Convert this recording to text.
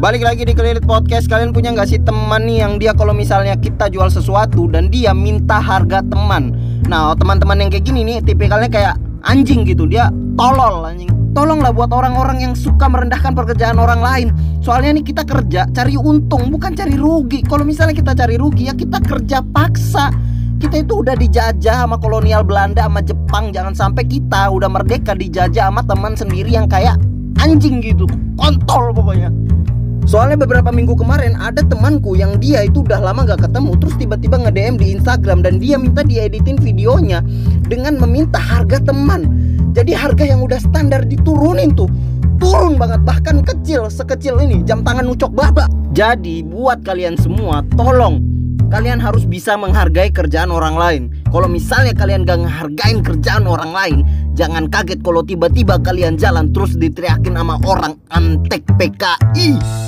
Balik lagi di Kelilit Podcast. Kalian punya nggak sih teman nih yang dia kalau misalnya kita jual sesuatu Dan dia minta harga teman? Nah teman-teman yang kayak gini nih tipikalnya kayak anjing gitu. Dia tolol anjing. Tolonglah buat orang-orang yang suka merendahkan pekerjaan orang lain. Soalnya nih kita kerja cari untung bukan cari rugi. Kalau misalnya kita cari rugi ya kita kerja paksa. Kita itu udah dijajah sama kolonial Belanda sama Jepang. Jangan sampai kita udah merdeka dijajah sama teman sendiri yang kayak anjing gitu. Kontol pokoknya Soalnya beberapa minggu kemarin ada temanku yang dia itu udah lama gak ketemu Terus tiba-tiba nge-DM di Instagram dan dia minta dieditin videonya Dengan meminta harga teman. Jadi harga yang udah standar diturunin tuh Turun banget bahkan kecil sekecil ini jam tangan ucok baba. Jadi buat kalian semua tolong Kalian harus bisa menghargai kerjaan orang lain. Kalau misalnya kalian gak ngehargain kerjaan orang lain Jangan kaget kalau tiba-tiba kalian jalan terus diteriakin sama orang antek PKI